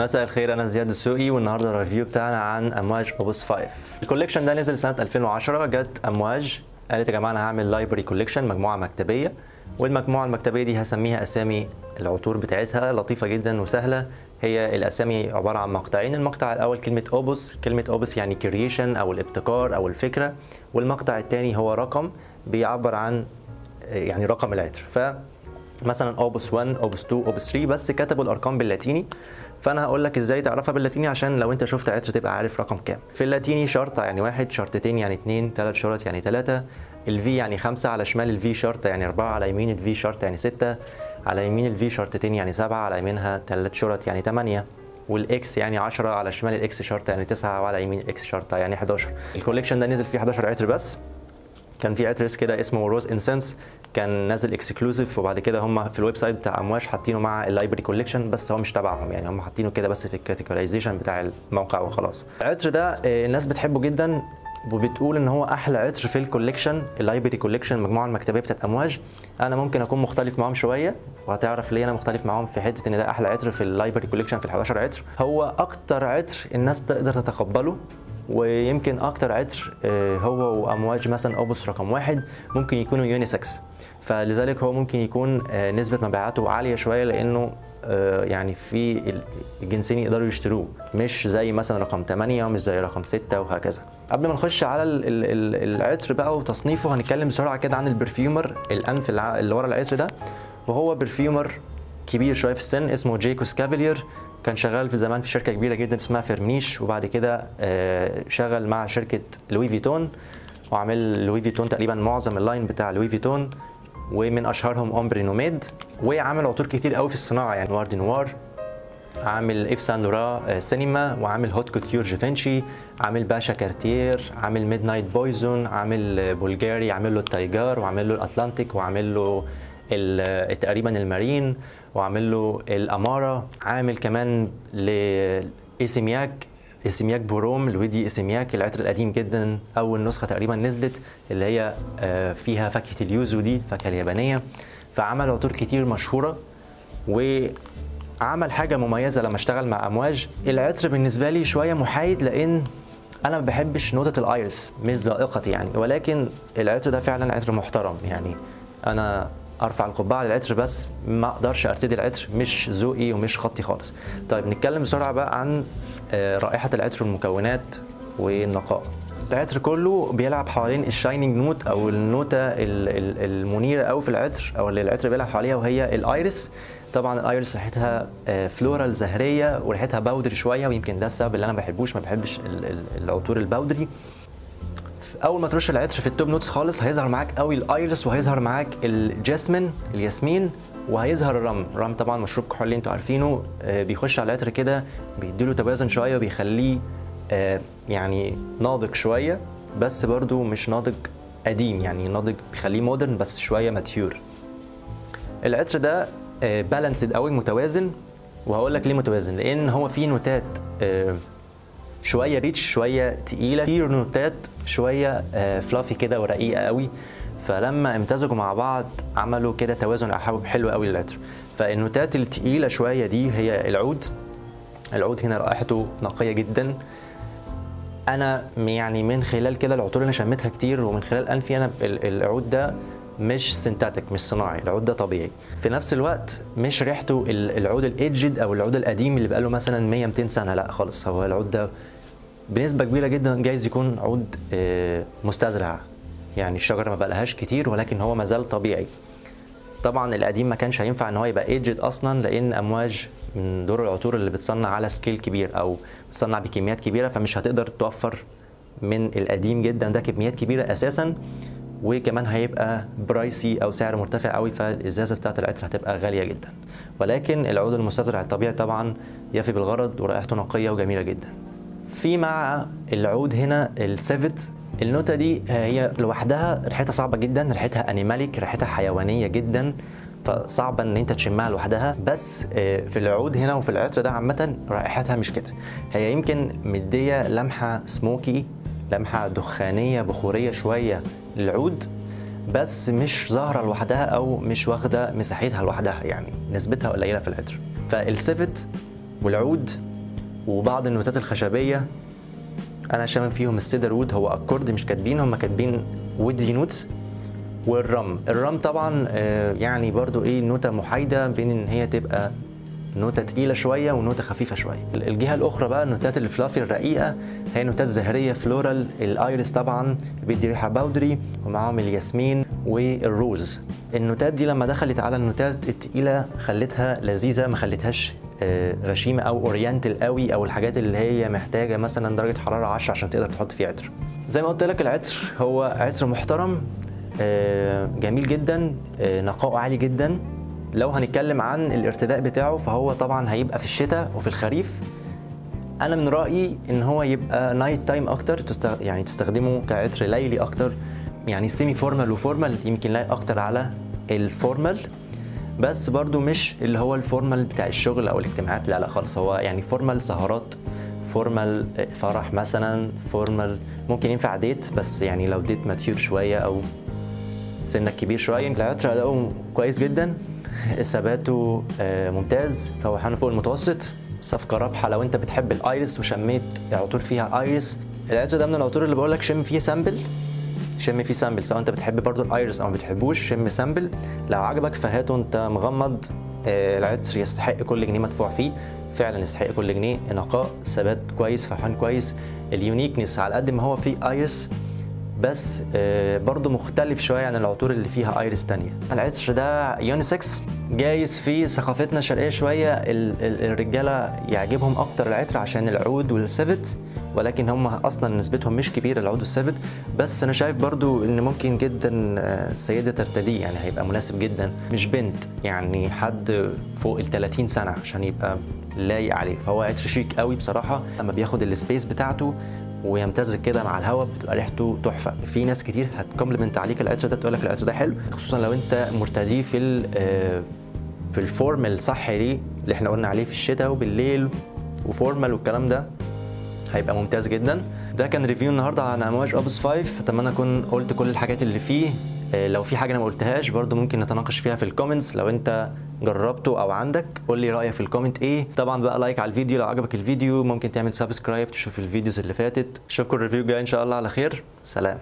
مساء الخير أنا زياد السوقي والنهاردة ال review بتاعنا عن أمواج Opus 5 ال collection ده نزل سنة 2010 جت أمواج قالت يا جماعة أنا هعمل library collection مجموعة مكتبية والمجموعة المكتبية دي هسميها أسامي العطور بتاعتها لطيفة جدا وسهلة. هي الأسامي عبارة عن مقطعين المقطع الأول كلمة Opus كلمة Opus يعني creation أو الابتكار أو الفكرة والمقطع الثاني هو رقم بيعبر عن يعني رقم العطر. ف مثلا Opus 1 Opus 2 Opus 3 بس كتبوا الأرقام باللاتيني. فأنا هقول لك إزاي تعرفها باللاتيني عشان لو أنت شفت عطر تبقى عارف رقم كام. في اللاتيني شرطه يعني واحد شرطتين يعني اثنين ثلاث شرط يعني ثلاثة ال V يعني خمسة على شمال ال V شرطه يعني أربعة على يمين ال V شرطه يعني ستة على يمين ال V شرطتين يعني سبعة على يمينها ثلاث شرط يعني ثمانية والاكس يعني 10 على شمال الاكس شرطه يعني 9 وعلى يمين ال X شرطه يعني 11 ال collection ده نزل فيه 11 عطر بس. كان في عطر كده اسمه Rose Incense كان نازل exclusive وبعد كده هم في ال website بتاع أمواج حاطينه مع ال library collection بس هو مش تبعهم يعني هم حاطينه كده بس في ال categorization بتاع الموقع وخلاص. العطر ده الناس بتحبه جدا وبتقول إن هو أحلى عطر في ال collection ال library collection المجموعه المكتبية بتاعت أمواج. أنا ممكن أكون مختلف معاهم شوية وهتعرف ليه أنا مختلف معاهم في حتة إن ده أحلى عطر في ال library collection في ال 11 عطر. هو أكتر عطر الناس تقدر تتقبله ويمكن أكتر عطر هو وأمواج مثلا Opus رقم واحد ممكن يكونوا unisex. فلذلك هو ممكن يكون نسبة مبيعاته عالية شوية لأنه يعني في الجنسين يقدروا يشتروه. مش زي مثلا رقم 8 ومش زي رقم 6 وهكذا. قبل ما نخش على العطر بقى وتصنيفه هنتكلم بسرعة كده عن ال perfumer الأنف اللي ورا العطر ده. وهو perfumer كبير شوية في السن اسمه Jacques Cavallier. كان شغال في زمان في شركة كبيرة جدا اسمها Firmenich وبعد كده شغل مع شركة Louis Vuitton وعمل Louis Vuitton تقريبا معظم ال line بتاع Louis Vuitton ومن أشهرهم Ombre Nomade وعامل عطور كتير قوي في الصناعة يعني Noir de Noir عامل Yves Saint Laurent Cinema وعامل Haute Couture Givenchy عامل Pasha Cartier عامل Midnight Poison عامل Bvlgari عامل له ال Tygar وعامل له ال Atlantique وعامل له تقريبا ال marine وعامل له ال Amara. عامل كمان لايسيمياك اسمياك بوروم L'Eau d'Issey Miyake العطر القديم جدا. أول نسخة تقريبا نزلت اللي هي فيها فاكهة ال yuzu دي الفاكهه اليابانية. فعمل عطور كتير مشهورة وعمل حاجة مميزة لما اشتغل مع أمواج. العطر بالنسبة لي شوية محايد لأن أنا ما بحبش نوتة ال iris مش ذائقتي يعني. ولكن العطر ده فعلا عطر محترم يعني. أنا أرفع القبعة للعطر بس ما أقدرش أرتدي العطر مش ذوقي ومش خطي خالص. طيب نتكلم بسرعة بقى عن رائحة العطر والمكونات والنقاء. العطر كله بيلعب حوالين ال shining note أو النوتة المنيرة قوي في العطر أو اللي العطر بيلعب حواليها وهي ال iris طبعا ال iris ريحتها floral زهرية وريحتها powdery شوية ويمكن ده السبب اللي أنا ما بحبوش ما بحبش العطور ال powdery أول ما ترش العطر في ال top notes خالص هيظهر معاك قوي ال iris وهيظهر معاك ال jasmine الياسمين وهيظهر ال rum. ال rum طبعا مشروب كحولي أنتوا عارفينه. بيخش على العطر كده بيديله توازن شوية وبيخليه يعني ناضج شوية بس برضو مش ناضج قديم يعني ناضج بيخليه modern بس شوية mature العطر ده balanced قوي متوازن. وهقول لك ليه متوازن لأن هو فيه نوتات شوية rich شوية تقيلة في نوتات شوية fluffy كده ورقيقة قوي. فلما امتزجوا مع بعض عملوا كده توازن احباب حلو قوي للعطر. فالنوتات التقيلة شوية دي هي العود. العود هنا رائحته نقية جدا. أنا يعني من خلال كده العطور اللي شميتها كتير ومن خلال أنفي أنا العود ده مش synthetic مش صناعي. العود ده طبيعي. في نفس الوقت مش ريحته العود الايدجد أو العود القديم اللي بقاله مثلا 100 200 سنة لأ خالص. هو العود ده بنسبة كبيرة جدا جايز يكون عود مستزرع. يعني الشجرة ما بقالهاش كتير ولكن هو مازال طبيعي. طبعا القديم ما كانش هينفع إن هو يبقى ايدجد أصلا لأن أمواج من دور العطور اللي بتصنع على سكيل كبير أو بتصنع بكميات كبيرة فمش هتقدر توفر من القديم جدا ده كميات كبيرة أساسا. وكمان هيبقى pricey أو سعر مرتفع قوي فالإزازة بتاعة العطر هتبقى غالية جدا. ولكن العود المستزرع الطبيعي طبعا يفي بالغرض ورائحته نقية وجميلة جدا. في مع العود هنا ال civet. النوتة دي هي لوحدها ريحتها صعبة جدا ريحتها animalic ريحتها حيوانية جدا فصعبة إن أنت تشمها لوحدها. بس في العود هنا وفي العطر ده عامة رائحتها مش كده. هي يمكن مدية لمحة سموكي لمحة دخانية بخورية شوية للعود بس مش ظاهرة لوحدها أو مش واخدة مساحتها لوحدها يعني نسبتها قليلة في العطر. فال civet والعود وبعض النوتات الخشبية أنا شامم فيهم ال cedarwood هو accord مش كاتبين هم كاتبين woody notes وال rum. ال rum طبعا آه، يعني برضو إيه نوتة محايدة بين إن هي تبقى نوتة تقيلة شوية ونوتة خفيفة شوية. الجهة الأخرى بقى النوتات ال fluffy الرقيقة هي نوتات زهرية floral. ال iris طبعا بيدي ريحة powdery ومعاهم الياسمين وال rose. النوتات دي لما دخلت على النوتات التقيلة خلتها لذيذة ما خلتهاش آه، غشيمة أو oriental قوي أو الحاجات اللي هي محتاجة مثلا درجة حرارة 10 عشان تقدر تحط فيه عطر. زي ما قلت لك العطر هو عطر محترم آه، جميل جدا آه، نقاؤه عالي جدا. لو هنتكلم عن الارتداء بتاعه فهو طبعا هيبقى في الشتاء وفي الخريف. أنا من رأيي إن هو يبقى night time أكتر. يعني تستخدمه كعطر ليلي أكتر يعني semi formal و formal يمكن لايق أكتر على ال formal بس برضو مش اللي هو ال formal بتاع الشغل أو الاجتماعات لا لا خالص. هو يعني formal سهرات formal فرح مثلا formal ممكن ينفع date بس يعني لو date mature شوية أو سنك كبير شوية العطر اداؤه كويس جدا. ثباته آه، ممتاز. فوحانه فوق المتوسط. صفقة رابحة لو أنت بتحب ال iris وشميت عطور فيها iris العطر ده من العطور اللي بقول لك شم فيه sample. شم فيه sample سواء انت بتحب برضو ال iris أو ما بتحبوش شم sample. لو عجبك فهاته انت مغمض آه، العطر يستحق كل جنيه مدفوع فيه. فعلا يستحق كل جنيه. نقاء ثبات كويس فوحان كويس. ال uniqueness على قد ما هو فيه iris بس آه، برضو مختلف شوية عن العطور اللي فيها iris تانية. العطر ده unisex جايز في ثقافتنا الشرقية شوية. ال- ال- الرجالة يعجبهم أكتر العطر عشان العود وال civet ولكن هم أصلا نسبتهم مش كبيرة العود وال civet بس أنا شايف برضو إن ممكن جدا آه، سيدة ترتديه يعني هيبقى مناسب جدا. مش بنت يعني حد فوق ال 30 سنة عشان يبقى لايق عليه. فهو عطر شيك قوي بصراحة. لما بياخد ال space بتاعته ويمتزج كده مع الهواء بتبقى ريحته تحفة. في ناس كتير هت compliment عليك العطر ده تقول لك العطر ده حلو خصوصا لو انت مرتديه في آه، في ال formal الصح ليه اللي إحنا قلنا عليه في الشتاء وبالليل و formal والكلام ده هيبقى ممتاز جدا. ده كان review النهارده عن امواج Opus 5 أتمنى أكون قلت كل الحاجات اللي فيه. لو في حاجة أنا ما قلتهاش برضو ممكن نتناقش فيها في ال comments لو أنت جربته أو عندك قول لي رأيك في ال comment إيه؟ طبعا بقى like على الفيديو. لو عجبك الفيديو ممكن تعمل subscribe تشوف ال videos اللي فاتت. أشوفكم ال review الجاي إن شاء الله على خير. سلام.